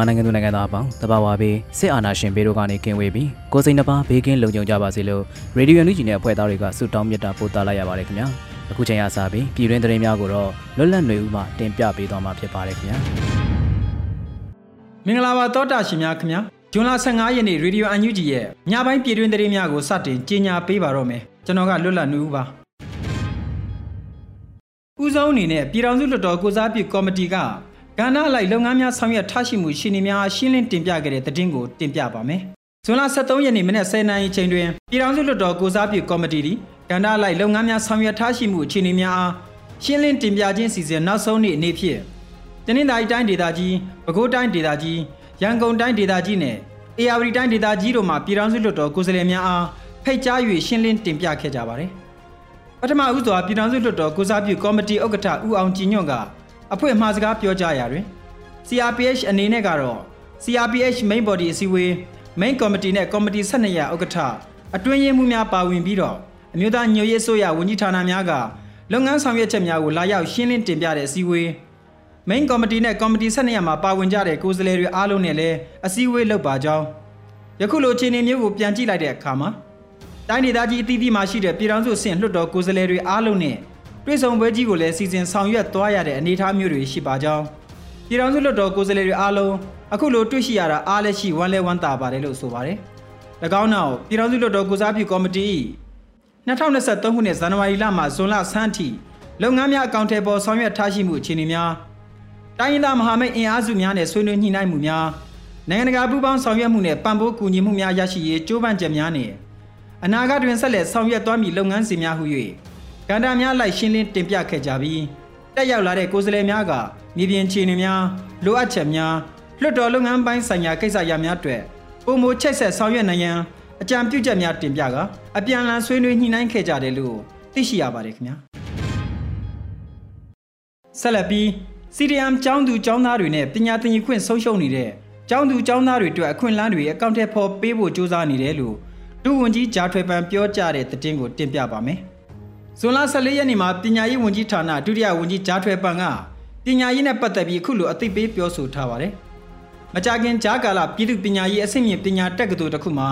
မြန်မာနိုင်ငံသူနိုင်ငံသားအပေါင်းတဘာဝဘေးစစ်အာဏာရှင်ဘေးတို့ကနေကင်းဝေးပြီးကိုစိန်နှပါဘေးကင်းလုံခြုံကြပါစေလို့ရေဒီယိုနူးဂျီနဲ့အဖွဲ့သားတွေကဆုတောင်းမြတ်တာပို့သလိုက်ရပါတယ်ခင်ဗျာအခုချိန်ရစပြီးပြည်တွင်းသတင်းများကိုတော့လွတ်လပ်နေဦးမှတင်ပြပေးသွားမှာဖြစ်ပါတယ်ခင်ဗျာမင်္ဂလာပါတောတာရှင်များခင်ဗျာဇွန်လ15ရက်နေ့ရေဒီယိုအန်ယူဂျီရဲ့ညပိုင်းပြည်တွင်းသတင်းများကိုစတင်ကြေညာပေးပါတော့မယ်ကျွန်တော်ကလွတ်လပ်နေဦးပါဦးဆုံးအနေနဲ့ပြည်ထောင်စုလွှတ်တော်ကိုစားပြုကော်မတီက ကဏ္ဍလိုက်လုပ်ငန်းများဆောင်ရွက်ထားရှိမှုရှင်နေများရှင်းလင်းတင်ပြခဲ့တဲ့သတင်းကိုတင်ပြပါမယ်။ဇွန်လ23ရက်နေ့မနက်10:00နာရီချိန်တွင်ပြည်ထောင်စုလွှတ်တော်ကိုစားပြုကော်မတီသည်ကဏ္ဍလိုက်လုပ်ငန်းများဆောင်ရွက်ထားရှိမှုအခြေအနေများအားရှင်းလင်းတင်ပြခြင်းစီစဉ်နောက်ဆုံးနေ့အနေဖြင့်တနင်္သာရီတိုင်းဒေသကြီး၊ပဲခူးတိုင်းဒေသကြီး၊ရန်ကုန်တိုင်းဒေသကြီးနဲ့အေရဝတီတိုင်းဒေသကြီးတို့မှပြည်ထောင်စုလွှတ်တော်ကိုယ်စားလှယ်များအားဖိတ်ကြား၍ရှင်းလင်းတင်ပြခဲ့ကြပါတယ်။ပထမဦးစွာပြည်ထောင်စုလွှတ်တော်ကိုစားပြုကော်မတီဥက္ကဋ္ဌဦးအောင်ကြည်ညွန့်က အဖွဲ့မှာစကားပြောကြရာတွင် CRPH အနေနဲ့ကတော့ CRPH main body အစည်းအဝေး main committee နဲ့ committee 12ရာဥက္ကဋ္ဌအတွင်းရေးမှူးများပါဝင်ပြီးတော့အမျိုးသားညွရေးဆိုရဝန်ကြီးဌာနများကလုပ်ငန်းဆောင်ရွက်ချက်များကိုလာရောက်ရှင်းလင်းတင်ပြတဲ့အစည်းအဝေး main committee နဲ့ committee 12ရာမှာပါဝင်ကြတဲ့ကိုယ်စားလှယ်တွေအားလုံးနဲ့လည်းအစည်းအဝေးလုပ်ပါကြောင်းယခုလိုအခြေအနေမျိုးကိုပြန်ကြည့်လိုက်တဲ့အခါမှာတိုင်းဒေသကြီးအသီးသီးမှာရှိတဲ့ပြည်ထောင်စုအဆင့်လွှတ်တော်ကိုယ်စားလှယ်တွေအားလုံးနဲ့ တွဲဆောင်ပွဲကြီးကိုလည်းစီစဉ်ဆောင်ရွက်သွားရတဲ့အနေအထားမျိုးတွေရှိပါကြောင်းပြည်ထောင်စုလွှတ်တော်ကိုယ်စားလှယ်တွေအားလုံးအခုလိုတွေ့ရှိရတာအားလက်ရှိဝမ်းလဲဝမ်းသာပါတယ်လို့ဆိုပါတယ်။၎င်းနောက်ပြည်ထောင်စုလွှတ်တော်ကိုစားပြုကော်မတီ2023ခုနှစ်ဇန်နဝါရီလမှဇွန်လဆန်းထိလုပ်ငန်းများအကောင့်ထဲပေါ်ဆောင်ရွက်ထားရှိမှုအခြေအနေများတိုင်းရင်းသားမဟာမိတ်အင်အားစုများနဲ့ဆွေးနွေးညှိနှိုင်းမှုများနိုင်ငံတကာပူးပေါင်းဆောင်ရွက်မှုနဲ့ပံ့ပိုးကူညီမှုများရရှိရေးကြိုးပမ်းချက်များနဲ့အနာဂတ်တွင်ဆက်လက်ဆောင်ရွက်သွားမည့်လုပ်ငန်းစဉ်များဟု၍ ကန္တာများလိုက်ရှင်းလင်းတင်ပြခဲ့ကြပြီးတက်ရောက်လာတဲ့ကိုယ်စားလှယ်များကမြေပြင်ခြေအနေများလိုအပ်ချက်များလွှတ်တော်လုပ်ငန်းပိုင်းဆိုင်ရာကိစ္စရပ်များအတွက်ပုံမချိတ်ဆက်ဆောင်ရွက်နိုင်ရန်အကြံပြုချက်များတင်ပြကအပြန်အလှန်ဆွေးနွေးညှိနှိုင်းခဲ့ကြတယ်လို့သိရှိရပါတယ်ခင်ဗျာဆက်လက်ပြီး CDM ကျောင်းသူကျောင်းသားတွေနဲ့ပညာသင်ယူခွင့်ဆုံးရှုံးနေတဲ့ကျောင်းသူကျောင်းသားတွေအတွက်အခွင့်အလမ်းတွေအကောင့်ထဲပေါ်ပေးဖို့ကြိုးစားနေတယ်လို့ဒုဝန်ကြီးဂျာထွေပန်ပြောကြားတဲ့သတင်းကိုတင်ပြပါမယ်။ ဇွန်လ14ရက်နေ့မှာပညာရေးဝန်ကြီးဌာနဒုတိယဝန်ကြီးဂျာထွေပန်ကပညာရေးနဲ့ပတ်သက်ပြီးအခုလိုအသိပေးပြောဆိုထားပါတယ်။မကြခင်ဂျာကာလပြည်သူပညာရေးအဆင့်မြင့်ပညာတက္ကသိုလ်တစ်ခုမှာ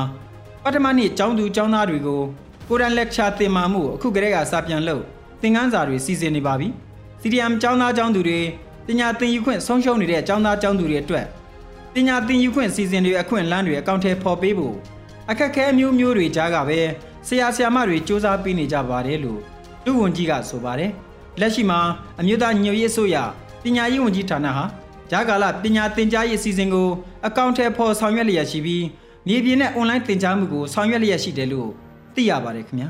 ပထမနှစ်ကျောင်းသူကျောင်းသားတွေကိုကိုရန်လက်ချာသင်မာမှုအခုကတည်းကစာပြန်လုပ်သင်ခန်းစာတွေစီစဉ်နေပါပြီ။ CDM ကျောင်းသားကျောင်းသူတွေပညာသင်ယူခွင့်ဆုံးရှုံးနေတဲ့ကျောင်းသားကျောင်းသူတွေအတွက်ပညာသင်ယူခွင့်စီစဉ်တွေအခွင့်အလမ်းတွေအကောင့်ထဲပေါ်ပေးဖို့အခက်ခဲမျိုးမျိုးတွေကြားကပဲဆရာဆရာမတွေစ조사ပေးနေကြပါတယ်လို့ ဒုဝန်ကြီးကဆိုပါတယ်။လက်ရှိမှာအမျိုးသားညွရေးအစိုးရပညာရေးဝန်ကြီးဌာနဟာဂျာကာလပညာသင်ကြားရေးအစီအစဉ်ကိုအကောင့်ထဲပေါ်ဆောင်ရွက်လျက်ရှိပြီးမြေပြင်နဲ့အွန်လိုင်းသင်ကြားမှုကိုဆောင်ရွက်လျက်ရှိတယ်လို့သိရပါတယ်ခင်ဗျာ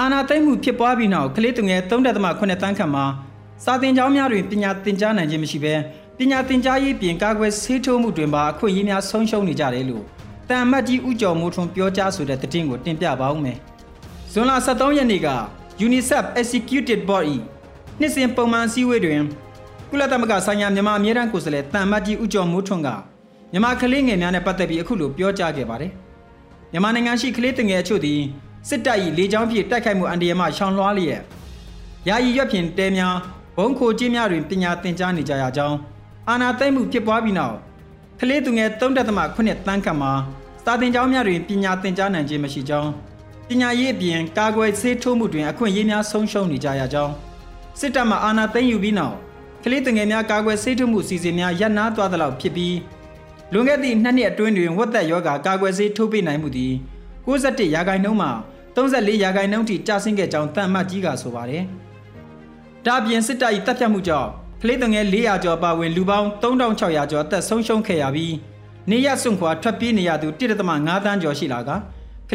အာနာသိမ့်မှုဖြစ်ပွားပြီးနောက်ကလေးသူငယ်3.8တန်းခန့်မှာစာသင်ကျောင်းများတွင်ပညာသင်ကြားနိုင်ခြင်းမရှိဘဲပညာသင်ကြားရေးပြင်ကာကွယ်ဆေးထိုးမှုတွင်ပါအခွင့်အရေးများဆုံးရှုံးနေကြတယ်လို့တန်မတ်ကြီးဦးကျော်မိုးထွန်းပြောကြားဆိုတဲ့သတင်းကိုတင်ပြပါဦးမယ် ဇွန်လ23ရက်နေ့က UNICEF Executive Board ၏နှစ်စဉ်ပုံမှန်စည်းဝေးတွင်ကုလသမဂ္ဂဆိုင်ရာမြန်မာအမြဲတမ်းကိုယ်စားလှယ်တန်မတ်ကြီးဦးကျော်မိုးထွန်းကမြန်မာကလေးငယ်များနဲ့ပတ်သက်ပြီးအခုလိုပြောကြားခဲ့ပါတယ်။မြန်မာနိုင်ငံရှိကလေးငယ်အချို့သည်စစ်တပ်၏လေကြောင်းဖြင့်တိုက်ခိုက်မှုအန္တရာယ်မှရှောင်လွှားလျက်ယာယီရွက်ဖြင့်တဲများဘုံခိုကြီးများတွင်ပညာသင်ကြားနေကြရကြောင်းအာနာသိမ့်မှုဖြစ်ပွားပြီးနောက်ကလေးသူငယ်3.8တန်းခန့်မှာစာသင်ကျောင်းများတွင်ပညာသင်ကြားနိုင်ခြင်းမရှိကြောင်း ပညာရေးအပြင်ကာကွယ်ဆေးထိုးမှုတွင်အခွင့်အရေးများဆုံးရှုံးနေကြရကြောင်းစစ်တပ်မှအာဏာသိမ်းယူပြီးနောက်ကလေးတငယ်များကာကွယ်ဆေးထုမှုစီစဉ်များရပ်နားသွားသလောက်ဖြစ်ပြီးလွန်ခဲ့သည့်နှစ်နှစ်အတွင်းတွင်ဝက်သက်ယောဂါကာကွယ်ဆေးထိုးပေးနိုင်မှုသည်61ရာခိုင်နှုန်းမှ34ရာခိုင်နှုန်းထိကျဆင်းခဲ့ကြောင်းတန်မှတ်ကြီးကဆိုပါတယ်။ဒါပြင်စစ်တပ်၏တပ်ဖြတ်မှုကြောင့်ကလေးတငယ်400ကျော်ပါဝင်လူပေါင်း3600ကျော်အသက်ဆုံးရှုံးခဲ့ရပြီးနေရစွန့်ခွာထွက်ပြေးနေရသူ1.5တန်းကျော်ရှိလာက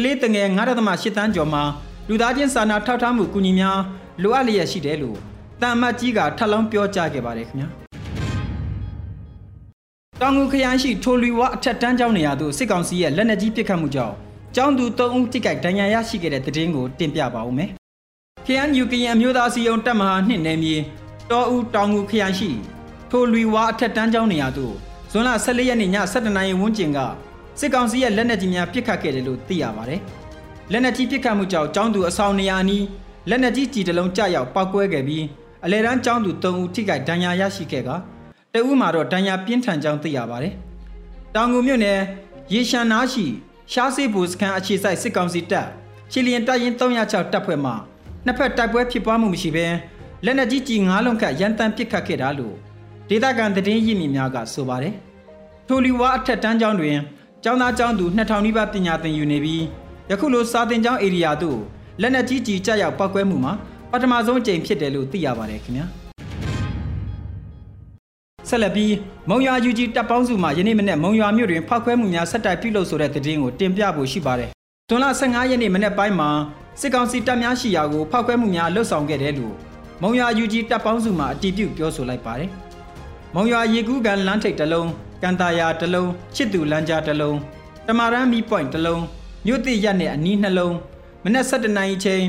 ကလေးတငယ်9.8တန်းကျော်မှာလူသားချင်းစာနာထောက်ထားမှုကူညီများလိုအပ်လျက်ရှိတယ်လို့တန်မတ်ကြီးကထပ်လောင်းပြောကြားခဲ့ပါတယ်ခင်ဗျာတောင်ငူခရိုင်ရှိထိုလီဝါအထက်တန်းကျောင်းနေရာသို့စစ်ကောင်စီရဲ့လက်နက်ကြီးပစ်ခတ်မှုကြောင့်ကျောင်းသူ3ဦးတိကျဒဏ်ရာရရှိခဲ့တဲ့တဲ့င်းကိုတင်ပြပါဦးမယ်။ KNU ကရင်အမျိုးသားစီယုံတပ်မဟာနှစ်နယ်မြေတောဦးတောင်ငူခရိုင်ရှိထိုလီဝါအထက်တန်းကျောင်းနေရာသို့ဇွန်လ14ရက်နေ့ည7:00နာရီဝန်းကျင်က စစ်ကောင်စီရဲ့လက်နက်ကြီးများပစ်ခတ်ခဲ့တယ်လို့သိရပါတယ်။လက်နက်ကြီးပစ်ခတ်မှုကြောင့်ကျောင်းသူအဆောင်နေရာနီးလက်နက်ကြီးကြည်တလုံးကျရောက်ပောက်ကွဲခဲ့ပြီးအလဲတန်းကျောင်းသူ3ဦးထိခိုက်ဒဏ်ရာရရှိခဲ့ကတဦးမှာတော့ဒဏ်ရာပြင်းထန်ကြောင်းသိရပါတယ်။တောင်ငူမြို့နယ်ရေရှမ်းနားရှိရှားစေးဘူစခန်းအခြေစိုက်စစ်ကောင်စီတပ်ချီလီယန်တပ်ရင်း306တပ်ဖွဲ့မှနှစ်ဖက်တိုက်ပွဲဖြစ်ပွားမှုမရှိဘဲလက်နက်ကြီးကြီး9လုံးခန့်ရန်တမ်းပစ်ခတ်ခဲ့တာလို့ဒေသခံသတင်းရင်းမြစ်များကဆိုပါတယ်။ထိုလီဝါအထက်တန်းကျောင်းတွင် ကျောင်းသားကျောင်းသူ2000နီးပါးပညာသင်ယူနေပြီးယခုလိုစာသင်ကျောင်းဧရိယာသို့လက်နက်ကြီးကြီးကျရောက်ပောက်ကွဲမှုမှာပထမဆုံးအကြိမ်ဖြစ်တယ်လို့သိရပါတယ်ခင်ဗျာဆက်လက်ပြီးမုံရွာယူကြီးတပ်ပေါင်းစုမှယနေ့မနေ့မုံရွာမြို့တွင်ဖောက်ခွဲမှုများဆက်တိုက်ပြုလုပ်ဆိုတဲ့သတင်းကိုတင်ပြဖို့ရှိပါတယ်။ဇွန်လ15ရက်နေ့မနေ့ပိုင်းမှာစစ်ကောင်စီတပ်များရှိရာကိုဖောက်ခွဲမှုများလှုပ်ဆောင်ခဲ့တယ်လို့မုံရွာယူကြီးတပ်ပေါင်းစုမှအတည်ပြုပြောဆိုလိုက်ပါတယ်။မုံရွာရေကူးကန်လမ်းထိပ်တစ်လုံး ကန်တာယာတစ်လုံးချစ်သူလမ်းကြားတစ်လုံးတမာရန်မီပွိုင်တစ်လုံးမြို့တိရက်နဲ့အနီးနှလုံးမနက်7:00နာရီချိန်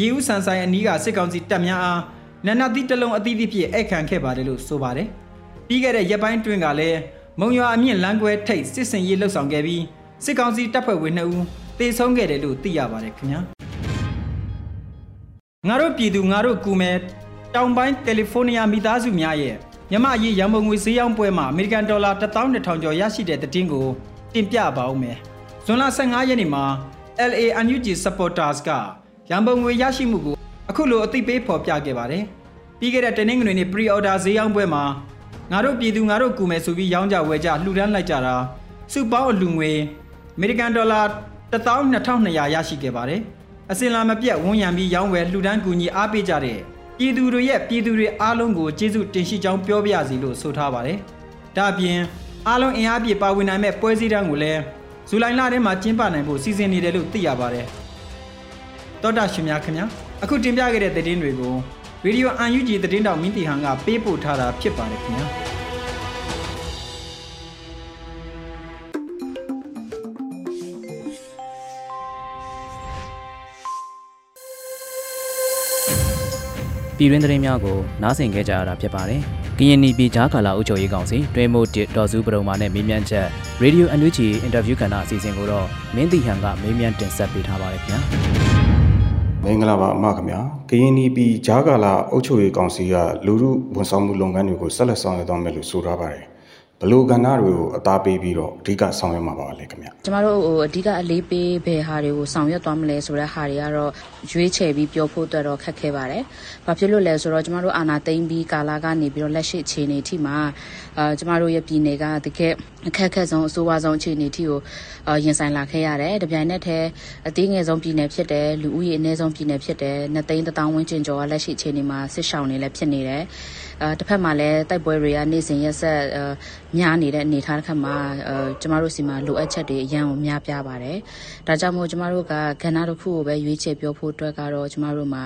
ရေဦးဆန်ဆိုင်အနီးကစစ်ကောင်စီတပ်များအားနန္ဒတိတလုံးအသီးသီးဖြင့်အိတ်ခံခဲ့ပါတယ်လို့ဆိုပါတယ်။ပြီးခဲ့တဲ့ရက်ပိုင်းတွင်ကလည်းမုံရွာအမြင့်လမ်းကွဲထိပ်စစ်စင်ရေးလှုပ်ဆောင်ခဲ့ပြီးစစ်ကောင်စီတပ်ဖွဲ့ဝင်2ဦးတေဆုံးခဲ့တယ်လို့သိရပါတယ်ခင်ဗျာ။ငါတို့ပြည်သူငါတို့ကူမဲတောင်ပိုင်းကယ်လီဖိုးနီးယားမိသားစုများရဲ့ မြမအရေးရန်ပုံငွေဈေးရောင်းပွဲမှာအမေရိကန်ဒေါ်လာ12000ကျော်ရရှိတဲ့တည်င်းကိုတင်ပြပါဦးမယ်။ဇွန်လ15ရက်နေ့မှာ LA NUG supporters ကရန်ပုံငွေရရှိမှုကိုအခုလိုအသိပေးဖော်ပြခဲ့ပါတယ်။ပြီးခဲ့တဲ့တနင်္ဂနွေနေ့ pre-order ဈေးရောင်းပွဲမှာငါတို့ပြည်သူငါတို့ကူမယ်ဆိုပြီးရောင်းကြဝယ်ကြလှူဒန်းလိုက်ကြတာစုပေါင်းအလူငွေအမေရိကန်ဒေါ်လာ12200ရရှိခဲ့ပါတယ်။အစင်လာမပြတ်ဝန်ရံပြီးရောင်းဝယ်လှူဒန်းကူညီအားပေးကြတဲ့ ပြည်သူတွေရဲ့ပြည်သူတွေအားလုံးကိုကျေးဇူးတင်ရှိကြောင်းပြောပြရစီလို့ဆိုထားပါတယ်။ဒါ့အပြင်အားလုံးအင်အားပြည့်ပါဝင်နိုင်မဲ့ပွဲစည်းတန်းကိုလည်းဇူလိုင်လထဲမှာကျင်းပနိုင်ဖို့စီစဉ်နေတယ်လို့သိရပါတယ်။တောတာရှင်များခင်ဗျာအခုတင်ပြခဲ့တဲ့သတင်းတွေကိုရေဒီယို UNG သတင်းတောင်မင်းတီဟန်ကပေးပို့ထားတာဖြစ်ပါတယ်ခင်ဗျာ ပြည်တွင်းသတင်းများကိုနားဆင်ကြကြရတာဖြစ်ပါတယ်။ကရင်နီပြည်ကြားကာလအုပ်ချုပ်ရေးကောင်စီတွဲမို့တစ်ဒေါ်စုပရုံမာနဲ့မေးမြန်းချက်ရေဒီယိုအန်ယူဂျီအင်တာဗျူးကဏ္ဍအစီအစဉ်ကိုတော့မင်းတီဟန်ကမေးမြန်းတင်ဆက်ပေးထားပါတယ်ခင်ဗျာ။မင်္ဂလာပါအမခင်ဗျာကရင်နီပြည်ဂျားကာလာအုပ်ချုပ်ရေးကောင်စီကလူမှုဝန်ဆောင်မှုလုပ်ငန်းတွေကိုဆက်လက်ဆောင်ရွက်သွားမယ်လို့ဆိုထားပါတယ် ဘလို့ကဏ္ဍတွေကိုအသားပေးပြီးတော့အဓိကဆောင်ရွက်မှာပါလေခင်ဗျကျမတို့ဟိုအဓိကအလေးပေးဘယ်ဟာတွေကိုဆောင်ရွက်သွားမလဲဆိုတဲ့ဟာတွေကတော့ရွေးချယ်ပြီးပြောဖို့အတွက်တော့ခက်ခဲပါတယ်။ဘာဖြစ်လို့လဲဆိုတော့ကျမတို့အာနာသိမ့်ပြီးကာလာကနေပြီးတော့လက်ရှိအခြေအနေထိမှာအာကျမတို့ရဲ့ပြည်နယ်ကတကယ်အခက်အခဲဆုံးအဆိုးဝါးဆုံးအခြေအနေထိကိုရင်ဆိုင်လာခဲ့ရတယ်။တပြိုင်နက်တည်းအသေးငယ်ဆုံးပြည်နယ်ဖြစ်တယ်လူဦးရေအနည်းဆုံးပြည်နယ်ဖြစ်တယ်။နှစ်သိန်းတစ်သောင်းဝန်းကျင်ကျော်ကလက်ရှိအခြေအနေမှာစစ်ရှောင်နေလည်းဖြစ်နေတယ်။အဲ တစ်ဖက်မှာလည်းတိုက်ပွဲတွေကနေ့စဉ်ရက်ဆက်များနေတဲ့အနေအထားတစ်ခါမှာအဲကျမတို့စီမှာလိုအပ်ချက်တွေအရန်ကိုများပြားပါတယ်။ဒါကြောင့်မို့ကျမတို့ကကဏ္ဍတစ်ခုကိုပဲရွေးချယ်ပြောဖို့အတွက်ကတော့ကျမတို့မှာ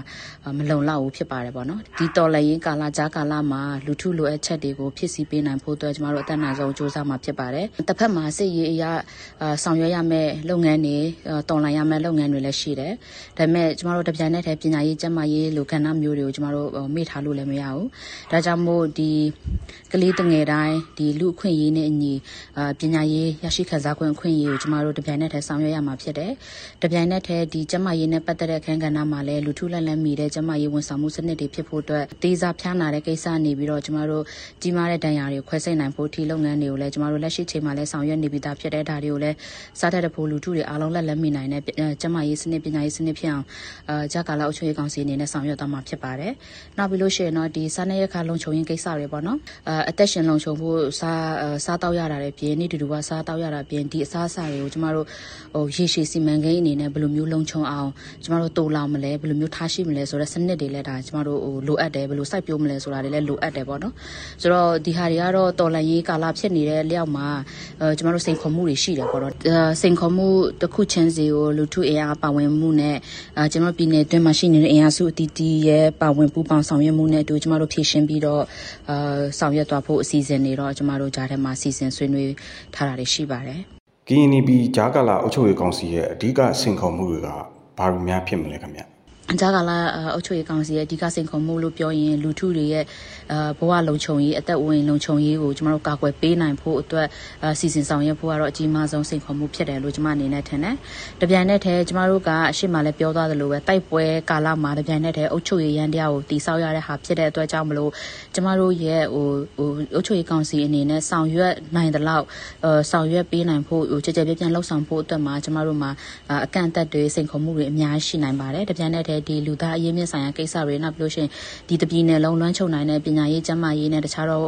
မလုံလောက်ဘူးဖြစ်ပါတယ်ပေါ့နော်။ဒီတော်လည်းရင်ကာလကြားကာလမှာလူထုလိုအပ်ချက်တွေကိုဖြစ်စီပေးနိုင်ဖို့အတွက်ကျမတို့အသက်နိုင်ဆုံးစ조사မှာဖြစ်ပါတယ်။တစ်ဖက်မှာစစ်ရေးအရာဆောင်ရွက်ရမယ့်လုပ်ငန်းတွေတော်လှန်ရမယ့်လုပ်ငန်းတွေလည်းရှိတယ်။ဒါပေမဲ့ကျမတို့တပြိုင်နက်တည်းပညာရေးကျန်းမာရေးလိုကဏ္ဍမျိုးတွေကိုကျမတို့မေ့ထားလို့လည်းမရဘူး။ဒါကြောင့်မို့ဒီကလေးတငယ်တိုင်းဒီလူအခွင့်အရေးနဲ့အညီအာပညာရေးရရှိခံစားခွင့်အခွင့်အရေးကိုကျမတို့တပြိုင်နက်တည်းဆောင်ရွက်ရမှာဖြစ်တယ်။တပြိုင်နက်တည်းဒီကျမရေးနဲ့ပတ်သက်တဲ့အခန်းကဏ္ဍမှာလည်းလူထုလက်လန်းမီတဲ့ကျမရေးဝန်ဆောင်မှုစနစ်တွေဖြစ်ဖို့အတွက်တေးစားဖျားနာတဲ့ကိစ္စနေပြီးတော့ကျမတို့ကြီးမားတဲ့ဒဏ်ရာတွေကိုခွဲစိတ်နိုင်ဖို့ထီလုပ်ငန်းတွေကိုလည်းကျမတို့လက်ရှိချိန်မှာလည်းဆောင်ရွက်နေပြီးသားဖြစ်တဲ့ဒါတွေကိုလည်းစားတတ်တဲ့ဖို့လူထုတွေအားလုံးလက်လန်းမီနိုင်တဲ့ကျမရေးစနစ်ပညာရေးစနစ်ဖြစ်အောင်အာဂျာကာလာအုပ်ချုပ်ရေးကောင်စီအနေနဲ့ဆောင်ရွက်သွားမှာဖြစ်ပါတယ်။နောက်ပြီးလို့ရှိရင်တော့ဒီစားနပ်ရိက္ခာလုံခြုံရေးကိစ္စတွေပေါ့နော်။အာအသက်ရှင်လုံခြုံဖို့စားစားတောက်ရတာတွေပြင်နေတူတူကစားတောက်ရတာပြင်ဒီအစားအစာတွေကိုကျမတို့ဟိုရေရှည်စီမံကိန်းအနေနဲ့ဘယ်လိုမျိုးလုံခြုံအောင်ကျမတို့တိုးလောင်မလဲဘယ်လိုမျိုးထားရှိမလဲဆိုတဲ့စနစ်တွေလည်းဒါကျမတို့ဟိုလိုအပ်တယ်ဘယ်လိုစိုက်ပျိုးမလဲဆိုတာတွေလည်းလိုအပ်တယ်ပေါ့နော်။ဆိုတော့ဒီဟာတွေကတော့တော်လန်ရေးကာလဖြစ်နေတဲ့လျောက်မှာအဲကျမတို့စိန်ခေါ်မှုတွေရှိတယ်ပေါ့နော်။စိန်ခေါ်မှုတစ်ခုချင်းစီကိုလူထုအင်အားပါဝင်မှုနဲ့အဲကျမတို့ပြည်နယ်အတွင်းမှာရှိနေတဲ့အင်အားစုအတီးတီးရဲ့ပါဝင်ပူးပေါင်းဆောင်ရွက်မှုနဲ့အတူကျမတို့ဖြည့်ရှင်းပြီးတော့အာဆောင်ရွက်သွားဖို့အစီအစဉ်တွေတော့ကျမတို့ကြားထဲမှာစီစဉ်ဆွေးနွေးထားတာတွေရှိပါတယ်။ KNB ဂျာကာလာအုပ်ချုပ်ရေးကောင်စီရဲ့အဓိကစင်ခေါ်မှုတွေကဘာလို့များဖြစ်မလဲခင်ဗျ။အ ကြကာလအုပ်ချုပ်ရေးကောင်စီရဲ့အဓိကစိန်ခေါ်မှုလို့ပြောရင်လူထုတွေရဲ့ဘဝလုံခြုံရေးအသက်ဝင်လုံခြုံရေးကိုကျမတို့ကာကွယ်ပေးနိုင်ဖို့အတွက်စီစဉ်ဆောင်ရွက်ဖို့ကတော့အကြီးမားဆုံးစိန်ခေါ်မှုဖြစ်တယ်လို့ကျမအနေနဲ့ထင်တယ်။တပြိုင်နက်တည်းကျမတို့ကအရှိမလည်းပြောသွားသလိုပဲတိုက်ပွဲကာလမှာတပြိုင်နက်တည်းအုပ်ချုပ်ရေးရန်တရားကိုတိစောက်ရတဲ့ဟာဖြစ်တဲ့အတွက်ကြောင့်မလို့ကျမတို့ရဲ့ဟိုဟိုအုပ်ချုပ်ရေးကောင်စီအနေနဲ့ဆောင်ရွက်နိုင်တဲ့လောက်ဆောင်ရွက်ပေးနိုင်ဖို့ဟိုကြကြပြပြလှုပ်ဆောင်ဖို့အတွက်မှာကျမတို့မှာအကန့်အသတ်တွေစိန်ခေါ်မှုတွေအများကြီးရှိနိုင်ပါတယ်။တပြိုင်နက်တည်းဒီလူသားအရေးမြင့်ဆိုင်ရာကိစ္စတွေနောက်ပြီးလို့ရှိရင်ဒီတပြည်နယ်လုံးလွှမ်းခြုံနိုင်တဲ့ပညာရေးကျန်းမာရေးနဲ့တခြားသော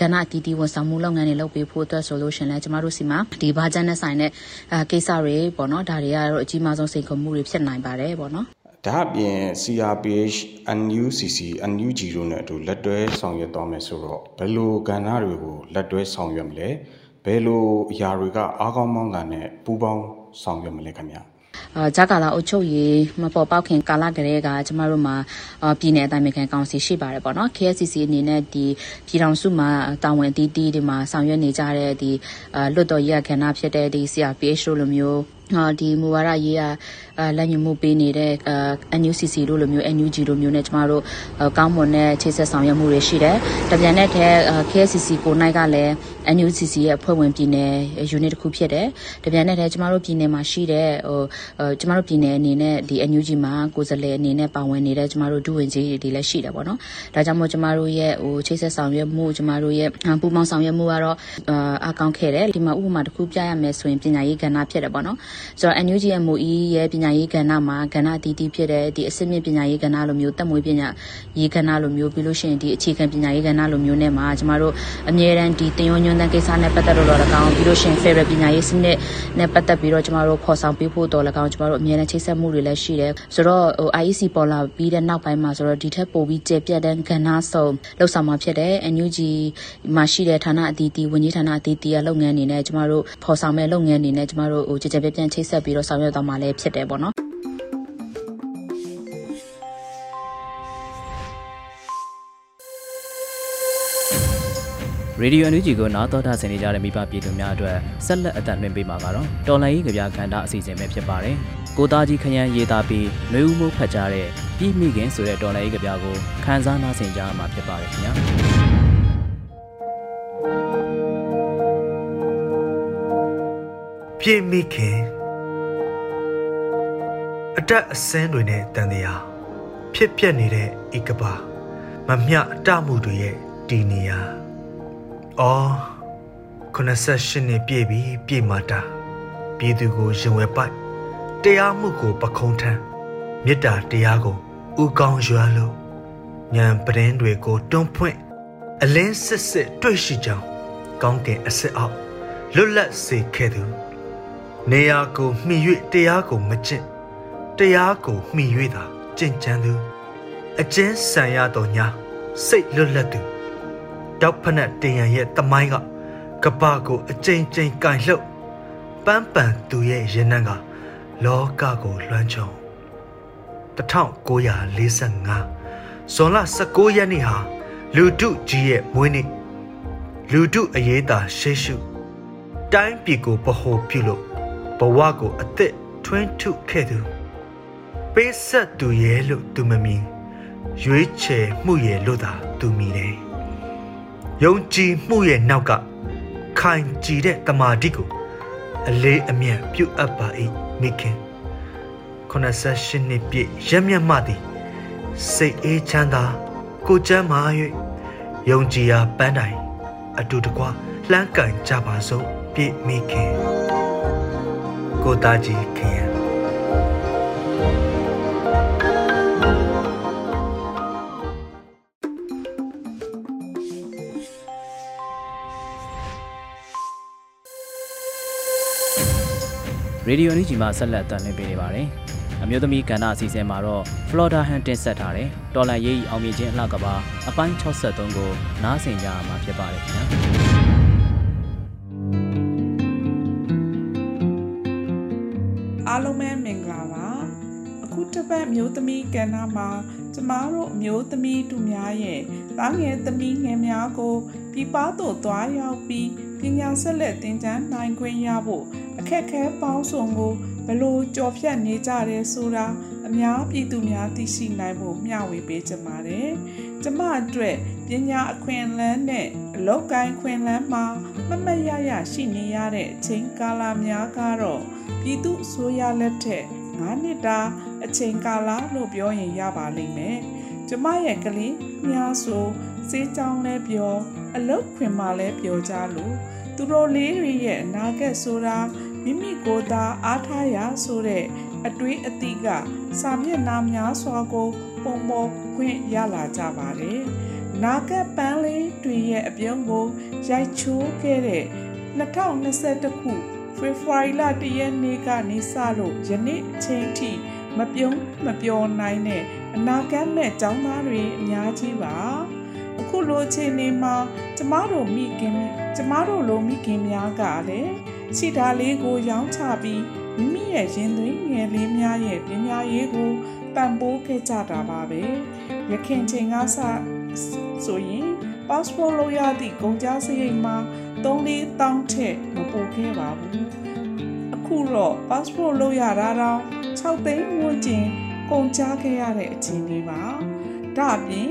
ကဏ္ဍအသီးသီးဝန်ဆောင်မှုလုပ်ငန်းတွေလုပ်ပေးဖို့အတွက်ဆိုလို့ရှိရင်လည်းကျမတို့စီမှာဒီဘာဂျန်နဲ့ဆိုင်တဲ့ကိစ္စတွေပေါ့နော်ဒါတွေကတော့အကြီးမားဆုံးစိန်ခေါ်မှုတွေဖြစ်နိုင်ပါတယ်ပေါ့နော်ဒါအပြင် CRPH NUCC NUG တို့နဲ့အတူလက်တွဲဆောင်ရွက်သွားမယ်ဆိုတော့ဘယ်လိုကဏ္ဍတွေကိုလက်တွဲဆောင်ရွက်မလဲဘယ်လိုအရာတွေကအားကောင်းမောင်းတာနဲ့ပူးပေါင်းဆောင်ရွက်မလဲခင်ဗျာအာ ဂျာကာလာအုပ်ချုပ်ရေးမပေါ်ပေါက်ခင်ကာလကလေးကကျမတို့မှာပြည်내အတိုင်းအခံကောင်စီရှိပါတယ်ပေါ့နော် KSCC အနေနဲ့ဒီပြည်ထောင်စုမှာတာဝန်တီးတီးဒီမှာဆောင်ရွက်နေကြတဲ့ဒီလွတ်တော်ရခဏဖြစ်တဲ့ဒီ CRPH တို့လိုမျိုး ဒီမူဝါဒရေးရလက်ညှိမှုပေးနေတဲ့ NUCC တို့လိုမျိုး NUG တို့မျိုးနဲ့ကျမတို့ကောင်းမွန်တဲ့ချိတ်ဆက်ဆောင်ရွက်မှုတွေရှိတယ်။တပြန်တဲ့ထဲ KSCC ကိုနိုင်ကလည်း NUCC ရဲ့အဖွဲ့ဝင်ပြည်နယ် unit တစ်ခုဖြစ်တယ်။တပြန်တဲ့ထဲကျမတို့ပြည်နယ်မှာရှိတဲ့ဟိုကျမတို့ပြည်နယ်အနေနဲ့ဒီ NUG မှာကိုယ်စားလှယ်အနေနဲ့ပါဝင်နေတဲ့ကျမတို့ဒုဝန်ကြီးတွေလည်းရှိတယ်ပေါ့နော်။ဒါကြောင့်မို့ကျမတို့ရဲ့ဟိုချိတ်ဆက်ဆောင်ရွက်မှုကျမတို့ရဲ့ပူးပေါင်းဆောင်ရွက်မှုကတော့အကောင်းခဲ့တယ်။ဒီမှာဥပမာတစ်ခုပြရမယ်ဆိုရင်ပညာရေးကဏ္ဍဖြစ်တယ်ပေါ့နော်။ဆိုတော့ NUG MOE ရဲ့ပညာရေးကဏ္ဍမှာကဏ္ဍအတီးတီးဖြစ်တဲ့ဒီအစစ်မြင့်ပညာရေးကဏ္ဍလိုမျိုးတက်မွေးပညာရေးကဏ္ဍလိုမျိုးပြီးလို့ရှိရင်ဒီအခြေခံပညာရေးကဏ္ဍလိုမျိုးနဲ့မှာကျမတို့အမြဲတမ်းဒီတင်ယုံညွန်းတဲ့ကိစ္စနဲ့ပတ်သက်လို့တော့၎င်းပြီးလို့ရှိရင် Federal ပညာရေးစနစ်နဲ့ပတ်သက်ပြီးတော့ကျမတို့ဖော်ဆောင်ပေးဖို့တော့၎င်းကျမတို့အမြဲတမ်းချိတ်ဆက်မှုတွေလည်းရှိတယ်ဆိုတော့ဟို IEC ပေါ်လာပြီးတဲ့နောက်ပိုင်းမှာဆိုတော့ဒီထက်ပိုပြီးကျေပြတ်တဲ့ကဏ္ဍဆုံးလှုပ်ဆောင်မှာဖြစ်တယ် NUG မှာရှိတဲ့ဌာနအသီးသီးဝန်ကြီးဌာနအသီးသီးရဲ့လုပ်ငန်းအနေနဲ့ကျမတို့ဖော်ဆောင်မဲ့လုပ်ငန်းအနေနဲ့ကျမတို့ဟိုကြကြပြပြန့်ချိတ်ဆက်ပြီးတော့ဆောင်ရွက်သွားမှာလည်းဖြစ်တယ်ပေါ့နော်ရေဒီယိုအန်ယူဂျီကိုနားတော်တာဆင်နေကြတဲ့မိဘပြည်သူများအတွက်ဆက်လက်အသံလွှင့်ပေးမှာကတော့တော်လိုင်းရေးကြပြခန္ဓာအစီအစဉ်ပဲဖြစ်ပါတယ်။ကိုသားကြီးခရမ်းရေးသားပြီးနှွေဦးမှုဖတ်ကြားတဲ့ပြည်မိခင်ဆိုတဲ့တော်လိုင်းရေးကြပြကိုခန်းစားနားဆင်ကြရမှာဖြစ်ပါတယ်ခင်ဗျာ။ပြည်မိခင် အတက်အစင်းတွေနဲ့တန်တရားဖြစ်ပျက်နေတဲ့ဧကပါမမျှအတမှုတွေရဲ့ဒီနေရာအော်98နှစ်ပြည့်ပြီပြည့်မာတာပြည်သူကိုရင်ဝယ်ပိုက်တရားမှုကိုပခုံးထမ်းမေတ္တာတရားကိုဥကောင်းရွာလို့ညံပရင်တွေကိုတွန်းဖွင့်အလင်းစစ်စစ်တွေ့ရှိကြောင်းကောင်းကင်အစစ်အောက်လွတ်လပ်စေခဲ့သူနေရာကိုမှီ၍တရားကိုမကျင့် တရားကိုမှီ၍သာကြင်ကြံသူအကျဉ်းဆံရတော်ညာစိတ်လွတ်လပ်သူတောက်ဖက်နဲ့တင်ရန်ရဲ့တမိုင်းကကပကိုအကြိမ်ကြိမ်ကင်လှုပ်ပန်းပန်သူရဲ့ရင်နှံကလောကကိုလွှမ်းခြုံ1945ဇွန်လ19ရက်နေ့ဟာလူတုကြီးရဲ့မွေးနေ့လူတုအရေးသာရှေ့ရှုတိုင်းပြည်ကိုပဟိုပြုလို့ဘဝကိုအသက်ထွင်းထုခဲ့သူ ပေးဆက်သူရဲ့လို့သူမမီရွေးချယ်မှုရဲ့လို့သာသူမီတယ်ယုံကြည်မှုရဲ့နောက်ကခိုင်ကြည်တဲ့တမာတိကိုအလေးအမြတ်ပြုအပ်ပါ၏မိခင်88နှစ်ပြည့်ရမျက်မှသည်စိတ်အေးချမ်းသာကိုကျမ်းမာ၍ယုံကြည်ရာပန်းတိုင်အတူတကွလှမ်းကန်ကြပါစို့ပြည့်မိခင်ကိုသားကြီးခင် ရရေဒီယိုနီဂျီမှာဆက်လက်တင်ပြနေပါတယ်။အမျိုးသမီးကဏ္ဍအစီအစဉ်မှာတော့ Florida Han တင်ဆက်ထားတဲ့တော်လန်ရေးအောင်မြင်ခြင်းအလှကပါအပိုင်း63ကိုနားဆင်ကြရမှာဖြစ်ပါတယ်ခင်ဗျာ။အားလုံးပဲမင်္ဂလာပါအခုတစ်ပတ်မျိုးသမီးကဏ္ဍမှာကျမတို့အမျိုးသမီးတူများရဲ့သားငယ်သမီးငယ်များကိုပြပသို့သွားရောက်ပြီးပညာဆက်လက်သင်ကြားနိုင်ခွင့်ရဖို့ အခက်အခဲပေါင်းစုံကိုဘလို့ကြော်ဖြတ်နေကြတယ်ဆိုတာအများပြည်သူများသိရှိနိုင်ဖို့မျှဝေပေးကြပါတယ်။ကျမအတွက်ပညာအခွင့်အလမ်းနဲ့အလောက်ကိုင်းခွင့်လမ်းမှာမမရရရှိနေရတဲ့အချိန်ကာလများကတော့ပြည်သူအစိုးရလက်ထက်9နှစ်တာအချိန်ကာလလို့ပြောရင်ရပါလိမ့်မယ်။ကျမရဲ့ကလေးများဆိုစေးကြောင်းလဲပြောအလုတ်ခွင်မှလဲပြောကြလို့သူတို့လေးတွေရဲ့အနာဂတ်ဆိုတာ မိမိကိုယ်သာအားထားရဆိုတဲ့အတွေးအသည့်ကစာမျက်နှာများစွာကို ပုံပေါ်ခွင့်ရလာကြပါတယ်။နာဂတ်ပန်းလေးတွေရဲ့အပြုံးကိုရိုက်ချိုးခဲ့တဲ့2021ခုဖေဖော်ဝါရီလ1ရက်နေ့ကနေစလို့ယနေ့အချိန်ထိမပြုံးမပျော်နိုင်တဲ့အနာဂတ်မဲ့ចောင်းသားတွေအများကြီးပါအခုလိုအချိန်လေးမှာကျမတို့မိခင်ကျမတို့လိုမိခင်များကလည်း ခြိဓာလေးကိုရောင်းချပြီးမိမိရဲ့ရင်သွေးငယ်လေးများရဲ့ပညာရေးကိုပံ့ပိုးခဲ့ကြတာပါပဲရခင်ချိန်ကစဆိုရင် passport လို့ရသည့်ကုန်ကြစရိတ်မှာ3-4တောင်းထက်မပိုခဲ့ပါဘူးအခုတော့ passport လို့ရတာတော့6သိန်းဝန်းကျင်ကုန်ကြခဲ့ရတဲ့အချိန်လေးပါဒါအပြင်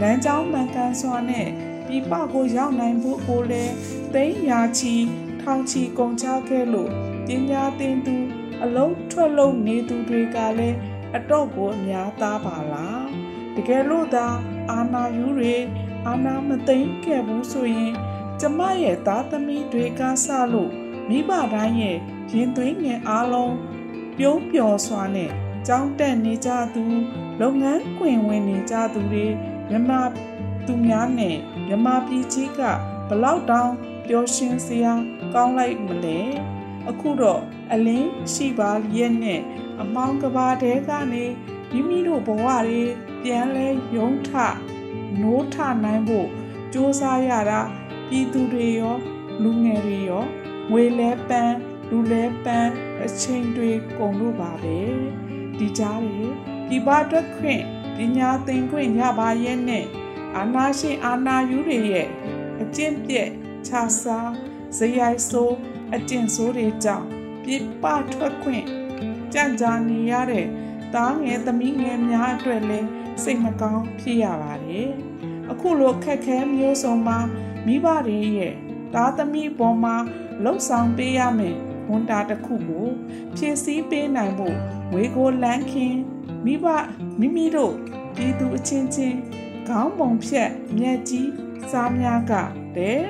လမ်းကြောင်းမှန်ကန်စွာနဲ့ပြပကိုရောက်နိုင်ဖို့ကိုလည်းသိန်းရာချီ ထောင်ချီကုန်ကြခဲ့လို့ပညာသင်သူ အလုံးထွက်လုံးနေသူတွေကလည်းအတော့ကိုအများသားပါလားတကယ်လို့သာအာနာယူတွေအာနာမသိမ့်ခဲ့ဘူးဆိုရင်ကျမရဲ့သားသမီးတွေကစလို့မိဘတိုင်းရဲ့ရင်သွေးငယ်အားလုံးပြုံးပျော်စွာနဲ့ကြောင်းတက်နေကြသူလုပ်ငန်းခွင်ဝင်နေကြသူတွေမြမသူများနဲ့မြမပြည်ကြီးကဘလောက်တောင်ပျော်ရွှင်စရာ ကောင်းလိုက်မလဲအခုတော့အလင်းရှိပါရဲ့နဲ့အမောင်ကဘာတဲကနေမိမိတို့ဘဝတွေပြန်လဲယုံထနိုးထနိုင်ဖို့စ조사ရတာပြည်သူတွေရောလူငယ်တွေရောငွေလဲပန်းလူလဲပန်းအချိန်တွေကုန်လို့ပါပဲဒီကြားတွေဒီပါအတွက်ခွင့်ပညာသင်ခွင့်ရပါရဲ့နဲ့အာနာရှင်အာနာယူတွေရဲ့အကျင့်ပြက်ခြားစား ဇယိုက်ဆိုးအကျင့်ဆိုးတွေကြောင့်ပြပထွက်ခွင့်ကြံ့ကြာနေရတဲ့သားငယ်သမီးငယ်များအတွက်လည်းစိတ်မကောင်းဖြစ်ရပါတယ်အခုလိုခက်ခဲမျိုးစုံမှာမိဘတွေရဲ့သားသမီးပေါ်မှာလှုပ်ဆောင်ပေးရမယ်ဝန်တာတစ်ခုကိုဖြည့်ဆည်းပေးနိုင်ဖို့ဝေကိုလန်းခင်မိဘမိမိတို့ပြည်သူအချင်းချင်းခေါင်းပုံဖြတ်မျက်ကြီးစားများကတဲ့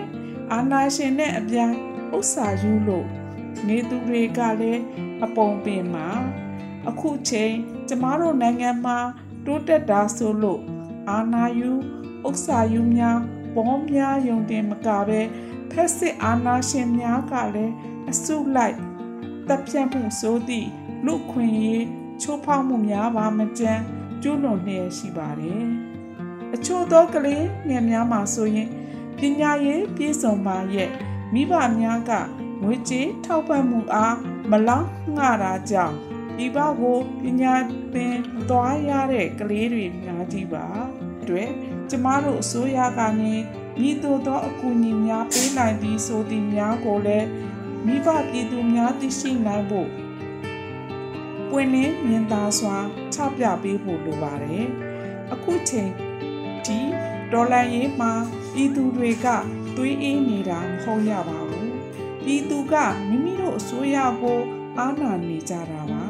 အာနာရှင်နဲ့အပြိုင်ဥစ္စာယူလို့နေသူတွေကလည်းအပုံပင်မှာအခုချိန်ကျမတို့နိုင်ငံမှာတိုးတက်တာဆိုလို့အာနာယူဥစ္စာယူများပေါ်များယုံတင်မကပဲဖက်စစ်အာနာရှင်များကလည်းအစုလိုက်တပ်ဖြတ်မှုဆိုသည့်လူခွင့်ရေးချိုးဖောက်မှုများပါမကြမ်းကျူးလွန်နေရှိပါတယ်။အချို့သောကလေးငယ်များမှာဆိုရင် ပညာရေးပြည့်စုံပါရဲ့မိဘများကငွေကြေးထောက်ပံ့မှုအားမလောက်ငှတာကြောင့်ဒီဘကိုပညာသင်သွားရတဲ့ကလေးတွေများကြီးပါအတွက်ကျမတို့အစိုးရကနေမိသို့သောအကူအညီများပေးနိုင်ပြီးဆိုသည့်များကိုလည်းမိဘပြည်သူများသိရှိနိုင်ဖို့ပွင့်လင်းမြင်သာစွာချပြပေးဖို့လိုပါတယ်အခုချိန်ဒီဒေါ်လာရေးမှာ ပြည်သူတွေကသွေးအေးနေတာမဟုတ်ရပါဘူးပြည်သူကမိမိတို့အစိုးရကိုအားနာနေကြတာပါ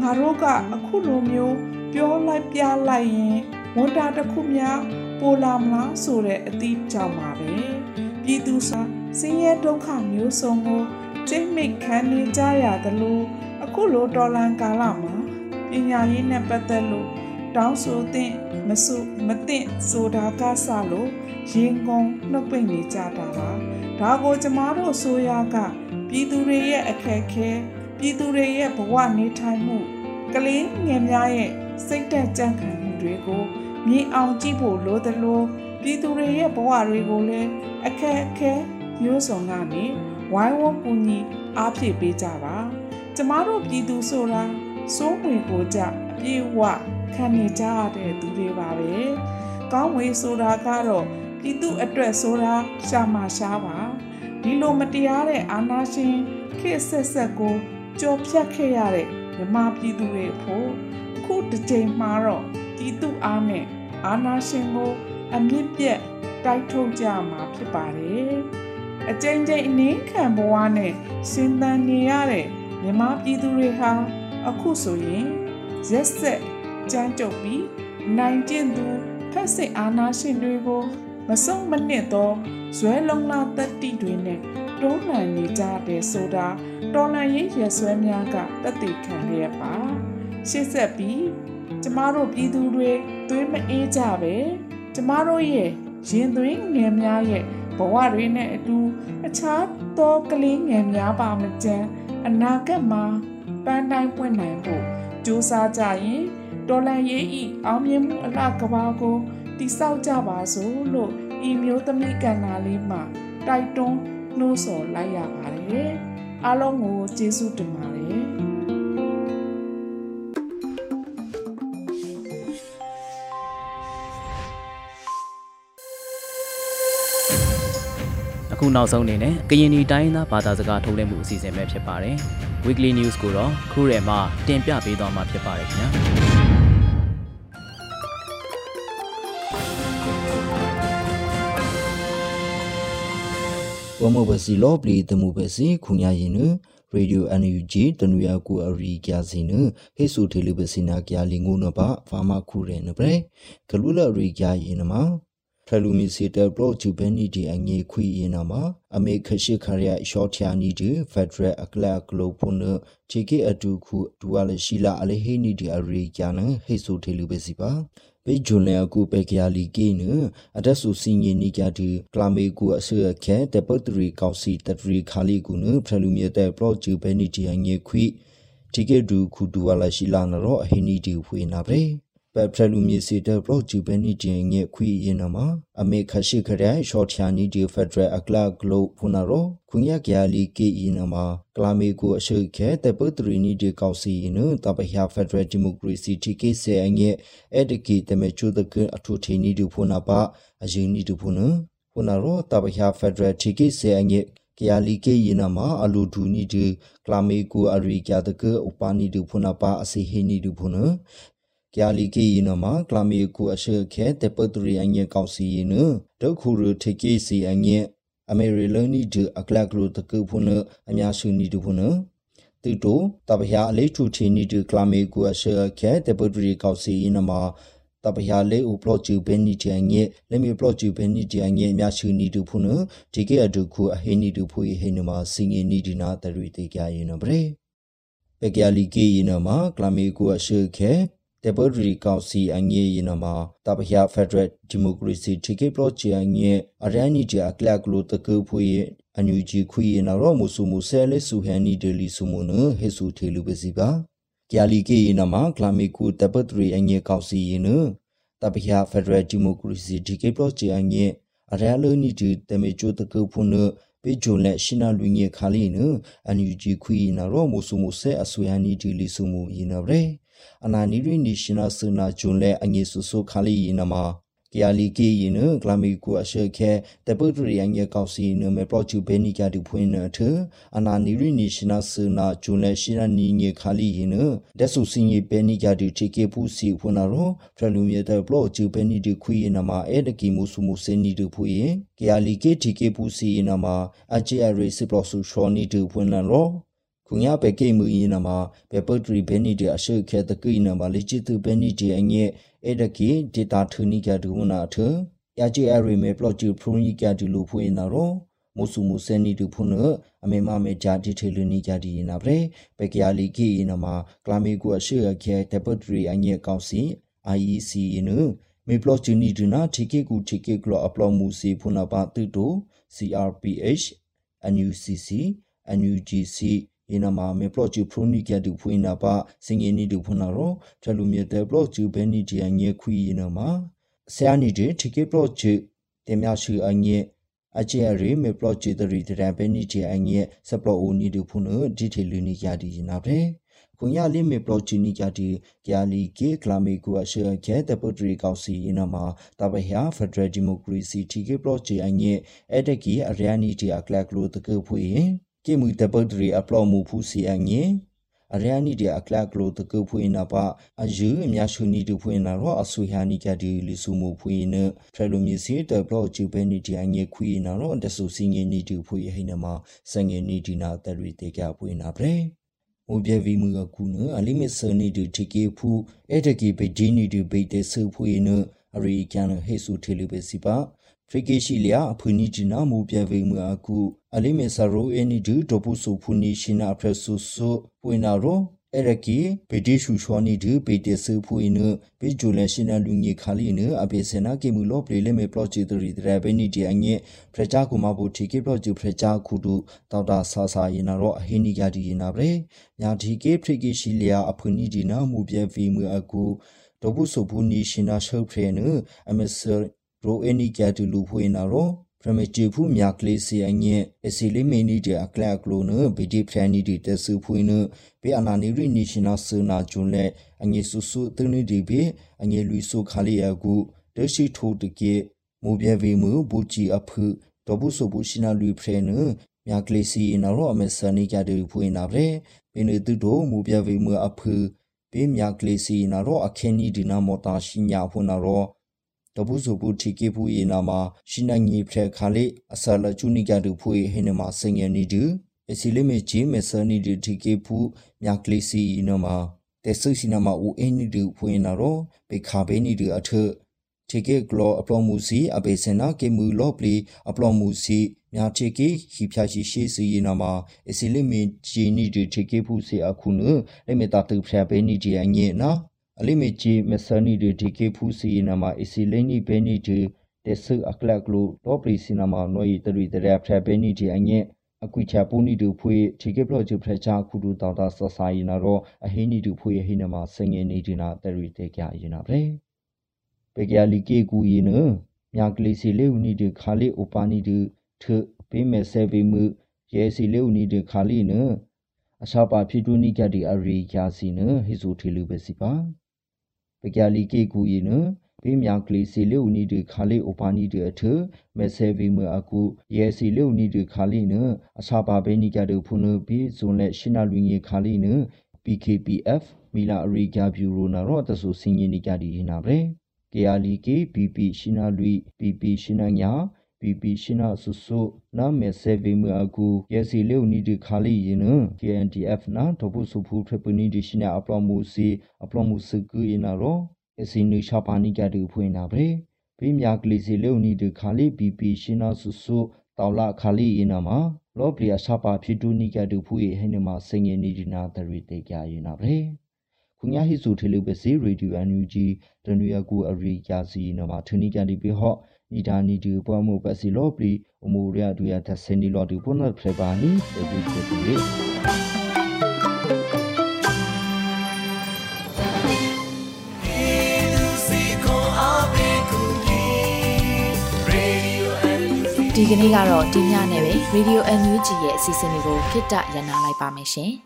ငါတို့ကအခုလိုမျိုးပြောလိုက်ပြလိုက်ရင်ဝန်တာတစ်ခုများပိုလာမလားဆိုတဲ့အသည့်ကြောင့်ပါပဲပြည်သူစာစင်းရဲဒုက္ခမျိုးစုံကိုကျိတ်မိတ်ခံနေကြရသလိုအခုလိုတော်လန်ကာလမှာပညာရေးနဲ့ပတ်သက်လို့တောင်းဆိုတဲ့ မဆုမသိဆိုတာကဆလို့ရင်ကုန်နှုတ်ပိတ်နေကြတာပါဒါကိုကျမတို့ဆိုရကပြည်သူတွေရဲ့အခက်အခဲပြည်သူတွေရဲ့ဘဝနေထိုင်မှုကလေးငယ်များရဲ့စိတ်သက်ကြံ့ခံမှုတွေကိုမြင်အောင်ကြည့်ဖို့လိုသလိုပြည်သူတွေရဲ့ဘဝတွေကိုလည်းအခက်အခဲမျိုးစုံကနေဝိုင်းဝန်းကူညီအားဖြည့်ပေးကြပါ ကျမတို့ပြည်သူဆိုတာစိုးဝင်ကိုကြအပြည့်ဝ ခံနေကြရတဲ့သူတွေပါပဲကောင်းဝေးဆိုတာကတော့ပြည်သူအတွက်ဆိုတာရှာမရှားပါဒီလိုမတရားတဲ့အာဏာရှင်ခေတ်ဆက်ဆက်ကိုကြော်ဖြတ်ခဲ့ရတဲ့မြမပြည်သူတွေဖို့ခုတစ်ချိန်မှာတော့ပြည်သူအားနဲ့အာဏာရှင်ကိုအမြင့်ပြတ်တိုက်ထုတ်ကြမှာဖြစ်ပါတယ်အကြိမ်ကြိမ်အနည်းခံဘဝနဲ့ရှင်သန်နေရတဲ့မြမပြည်သူတွေဟာအခုဆိုရင်ရက်ဆက် ကြမ်းကြုတ်ပြီးနိုင်ကျင့်သူဖက်စစ်အာဏာရှင်တွေကို မဆုံးမနစ်သောဇွဲလုံးလာတက်တိတွေနဲ့တွန်းလှန်နေကြတဲ့ဆိုတာတော်လှန်ရေးရဆွဲများကတက်တည်ခံရပါရှေ့ဆက်ပြီးကျမတို့ပြည်သူတွေသွေးမအေးကြပဲကျမတို့ရဲ့ရင်သွေးငယ်များရဲ့ဘဝတွေနဲ့အတူအခြားသောကလေးငယ်များပါမကြမ်းအနာဂတ်မှာပန်းတိုင်းပွင့်နိုင်ဖို့ကြိုးစားကြရင် တော်လန်ရေးဤအောင်မြင်မှုအလှကဘာကိုတိဆောက်ကြပါစို့လို့ဤမျိုးသမီးကန္နာလေးမှာတိုက်တွန်းနှိုးဆော်လိုက်ရပါတယ်အားလုံးကိုကျေးဇူးတင်ပါတယ် အခုနောက်ဆုံးအနေနဲ့ကရင်နီတိုင်းသားဘာသာစကားထုတ်လွှင့်မှုအစီအစဉ်ပဲဖြစ်ပါတယ်။ Weekly News ကိုတော့ခုရဲမှာတင်ပြပေးသွားမှာဖြစ်ပါတယ်ခင်ဗျာ။ ဝမဘစီလောပလီတမှုပဲစီခုညာရင်နရေဒီယို NUG တနူရကူအရီကြစီနဟေဆူထေလီဘစီနာကြလီငုံနပါဖာမခုရဲနပရေဂလူလရီကြရင်နမှာဖလူမီစီတပရိုဂျူဘဲနီဒီအငေခွီရင်နာမှာအမေခရှိခရယရှော့ချာနီဒီဖက်ဒရယ်အကလကလိုဖုန်ချီကေအတူခုဒူဝါလရှိလာအလေဟေနီဒီအရီကျနဟေဆူထေလူပဲစီပါ ပေဂျွန်လေအကူပေကရလီကေနအတဆူစင်ယနီကြတီကလာမေကူအဆွေခဲတပတ်တရီကောက်စီတရီခါလီကူနဖလူမီတဲ့ပရိုဂျူဘဲနီဒီအငေခွီတီကေဒူခုဒူဝါလရှိလာနရောအဟေနီဒီဖွေနာပဲ ပပထလူမြေစီတဲ့ပရော့ဂျူဘဲနီတင်ငဲခွီရင်နမှာအမေခရှိခရဲရှော့ချာနီဒီဖက်ဒရယ်အကလာဂလိုဖုနာရောခွန်ရကရလီကေရင်နမှာကလာမေကိုအရှိခဲတဲ့ပုတရီနီဒီကောက်စီနတပဟဖက်ဒရယ်ဒီမိုကရေစီတီကေဆေအငဲအဲ့တကီတမေချိုဒကအထူထေနီဒီဖုနာပါအရင်နီဒီဖုနာဖုနာရောတပဟဖက်ဒရယ်တီကေဆေအငဲကရလီကေယနာမှာအလူဒူနီဒီကလာမေကူအရိကြတကဥပနီဒူဖုနာပါအစီဟီနီဒူဖုနာ ကျာလီကေယနမှာကလမီကူအရှေခဲတပတရီအငဲကောက်စီယနဒုခုရထေကေစီအငဲအမေရီလနီဒအကလကရတကုဖုနအများစုနီဒုဖုနတူတိုတပဟအလေးထူချီနီဒကလမီကူအရှေခဲတပတရီကောက်စီယနမှာတပဟလေးဥပလော့ချူဘဲနီချန်ငဲလက်မီပလော့ချူဘဲနီချန်ငဲအများစုနီဒုဖုနဒီကေအဒုခုအဟိနီဒုဖုဟိနမှာစင်ငီနီဒီနာတရီတေကြယနဗရေပကရလီကေယနမှာကလမီကူအရှေခဲ တေဘရီကောင်စီအငေးယနမှာတပဟဖက်ဒရယ်ဒီမိုကရေစီတီကေပလော့ချီအငေးအရန်နီဂျာကလကလိုတကူဖွေအန်ယူဂျီခွေနရောမုဆုမုဆဲလေဆူဟန်နီဒလီဆုမနဟေဆူထေလူပစီပါကျာလီကေယနမှာကလမီကူတပတရီအငေးကောင်စီယနတပဟဖက်ဒရယ်ဒီမိုကရေစီတီကေပလော့ချီအငေးအရန်လိုနီဂျီတမေချိုတကူဖုန်ပေဂျုံလက်ရှင်နာလူငေခါလီနအန်ယူဂျီခွေနရောမုဆုမုဆဲအဆွေဟန်နီဒီလီဆုမူယနဗရေ အနာနီရီနီရှင်နာဆနာဂျွန်လေအငေဆူဆူခါလီယနမှာကီယာလီကီယင်းကလာမီကူအရှေခဲတပုတ်ရီယန်ရဲ့ကောက်စီနမေပရိုချူဘဲနီကတူဖွင့်နထအနာနီရီနီရှင်နာဆနာဂျွန်လေရှိရနီငေခါလီယင်းဒက်ဆူစင်ယေဘဲနီကတူချေကေဖူစီဖွင့်နာရောဖရလူမီတဲ့ပရိုချူဘဲနီတူခွေနမအဲဒကီမူဆူမူစင်နီတူဖွင့်ကီယာလီကေတီကေဖူစီနမအချေအရီစီပရိုဆူရှောနီတူဖွင့်နာရော ခုညာပဲကိမှုယင်းနမှာပဲပတ်ထရီဘဲနီတဲ့အရှိခဲတကိနမှာလေချစ်သူဘဲနီတဲ့အငဲ့အဲ့ဒကိဒေတာထူနီကဒူနာထယာဂျီအရီမေပလော့ချူဖရူနီကဒူလူဖွေနာရောမုဆုမုစနီတူဖုနအမေမမေဂျာတီထေလူနီကြဒီနာပရေပေကယာလီကီနမှာကလာမီကူအရှိခဲတပတ်ထရီအငဲ့ကောက်စီ IEC နမေပလော့ချူနီဒူနာတီကေကူတီကေကလောအပလော့မူစီဖုနာပါတူတို CRPH NUCC NUGC ယနာမာမေပလော့ချူဖရူနီကတူဖွေနာပါစင်ငင်းနီတူဖွနာရောထလူမြေတဲ့ပလော့ချူဘဲနီတီအငဲခွီယနာမာဆရာနီတီတီကေပလော့ချူတင်မြရှိအငဲအချေရီမေပလော့ချူတရီတရန်ဘဲနီတီအငဲစပလော့အိုနီတူဖွနဒီထေလူနီယာဒီနာပဲခုညာလေးမေပလော့ချူနီကတီကျာလီကေကလာမေကူအရှေကျဲတပုတ်ရီကောက်စီယနာမာတပဟယာဖက်ဒရယ်ဒီမိုကရေစီတီကေပလော့ချူအငဲအဲ့တကီအရယာနီတီအကလကလိုတကဖွေ ကေမူတပုတ်ရီအပလော့မှုဖူစီအငဲအရယာနီဒီအကလကလိုတကဖွေနာပါအယူအများရှုနီတူဖွေနာရောအဆူဟာနီကဒီလီဆူမူဖွေနထရလိုမီစီတဘလော့ချူပဲနီဒီအငဲခွေနာရောတဆူစင်းငင်းနီတူဖွေဟိနမစငင်းနီဒီနာတရီတေကဖွေနာပရေမူပြဗီမူကကူနအလီမစ်ဆနီတူတီကေဖူအဲ့တကီပေဂျီနီတူပေတေဆူဖွေနအရီကန်ဟေဆူထေလူပဲစီပါ ဖရိကေရှိလျာအဖူနီဂျီနာမူပြပေမူအကူအလိမေဆာရိုအနီဒူဒပူဆူဖူနီရှိနာဖရဆူဆူပွေနာရိုအဲ့ရကီပေတီရှူချောနီဒူပေတီဆူဖူအင်းပေဂျူလရှိနာလူငီခါလီနအပေစနာကေမူလောပလေလေမေပလော့ချီတရီဒရဘဲနီဒီအငဲဖရချာကူမဘူတီကေပလော့ချူဖရချာခုဒူတောက်တာဆာဆာယနာရောအဟိနီယာဒီယနာဗရေညာဒီကေဖရိကေရှိလျာအဖူနီဒီနာမူပြဗီမူအကူဒပူဆူဖူနီရှိနာရှုပ်ဖရေနအမဆာ ရိုအနီကတူလူဖွေနာရောပရမတီဖူမြကလေးစီအငဲအစီလီမီနီတဲ့အကလကလိုနဘီဒီဖရန်နီဒီတဆူဖွေနဘေအနာနီရီနီရှင်နာဆူနာဂျွန်လက်အငဲဆူဆူတနီဒီဘေအငဲလူဆူခါလီယကူဒရှိထိုတကေမူပြဗီမူဘူချီအဖုဒဘုဆဘူရှင်နာလူဖရနမြကလေးစီနာရောအမဆနီကြတူဖွေနာဗရေဘင်းတူတို့မူပြဗီမူအဖုဘေမြကလေးစီနာရောအခင်းနီဒီနာမောတာရှင်ညာဖွနာရော တပုစုပုထိကေဖူယေနာမှာရှိနိုင်ငီဖရခါလေအဆလချူနီကတူဖူဟေနမှာစင်ငယ်နီတူအစီလိမေဂျီမေဆာနီတူထိကေဖူမြကလေးစီနမှာတေဆုစီနာမှာဦးအင်းနီတူဖွင့်နာတော့ဘေခါဘေနီတူအထထိကေဂလောအပလောမှုစီအဘေစနာကေမူလော့ပလီအပလောမှုစီမြာထိကေဟီဖျာရှိရှိစီယနာမှာအစီလိမေဂျီနီတူထိကေဖူစီအခုနလေမေတာတူဖရဘေနီဂျီအငေနာ အလိမေချီမဆနီဒီဒီကေဖူစီနမအစီလိနီဘဲနီဒီတက်ဆအကလကလိုတော့ပလီစီနမနွေတရီတရဖရဘဲနီဒီအငဲအကွိချပူနီဒူဖွေဒီကေပလော့ချူဖရချာခုဒူတောက်တာဆဆာယနာရောအဟိနီဒူဖွေဟိနမစငယ်နေဒီနာတရီတေကြယနာပဲပေကြလီကေကူယနမြကလီစီလေဦးနီဒီခါလီအိုပါနီဒီထပေးမဲ့ဆဲဗီမှုရဲစီလေဦးနီဒီခါလီနအရှာပါဖြစ်တူနီကဒီအရီယာစီနဟိဇူထီလူပဲစီပါ ပကြလီကေကူယနဘေးမြကလီစီလေဦးနီဒီခါလီအိုပါနီဒီအထမဲဆဲဗီမအကူရဲစီလေဦးနီဒီခါလီနအစာပါဘေးနီကဒူဖုန်ဘီဇွန်လက်ရှနာလူငီခါလီန PKPF မီလာအရီဂါဗျူရိုနာရောတဆူစင်ရင်နီကဒီနာဗရေကေယာလီကေ BP ရှနာလူ PP ရှနာညာ PP ရှနာဆုဆုနာမဲဆေဗီမအကူရဲစီလေဦးနီဒီခါလီယင် KNDF နာတပုစုဖူထပနီဒီရှနာအပလောမှုစီအပလောမှုစကူယနာရောအစီနူရှာပါနီကတူဖွင့်နာဗရေဘေးမြကလီစီလေဦးနီဒီခါလီ PP ရှနာဆုဆုတောက်လာခါလီယနာမှာလောပလီယာရှာပါဖြစ်တူနီကတူဖူဟိနမစင်ငယ်နီဒီနာတရီတေကြယနာဗရေခုညာဟိစုထေလူပဲစီရေဒီယိုအန်ယူဂျီတနွေအကူအရီယာစီနမထနီကန်ဒီပေဟော့ နီဒါနီဒီပွားမှုပစီလောပလီအမူရဒူရသစနီလောဒီပုနဖရပါနီတေဒီတေဒီဒီကနေ့ကတော့ဒီညနဲ့ပဲ Radio NUG ရဲ့အစီအစဉ်လေးကိုခਿੱတရနာလိုက်ပါမယ်ရှင်။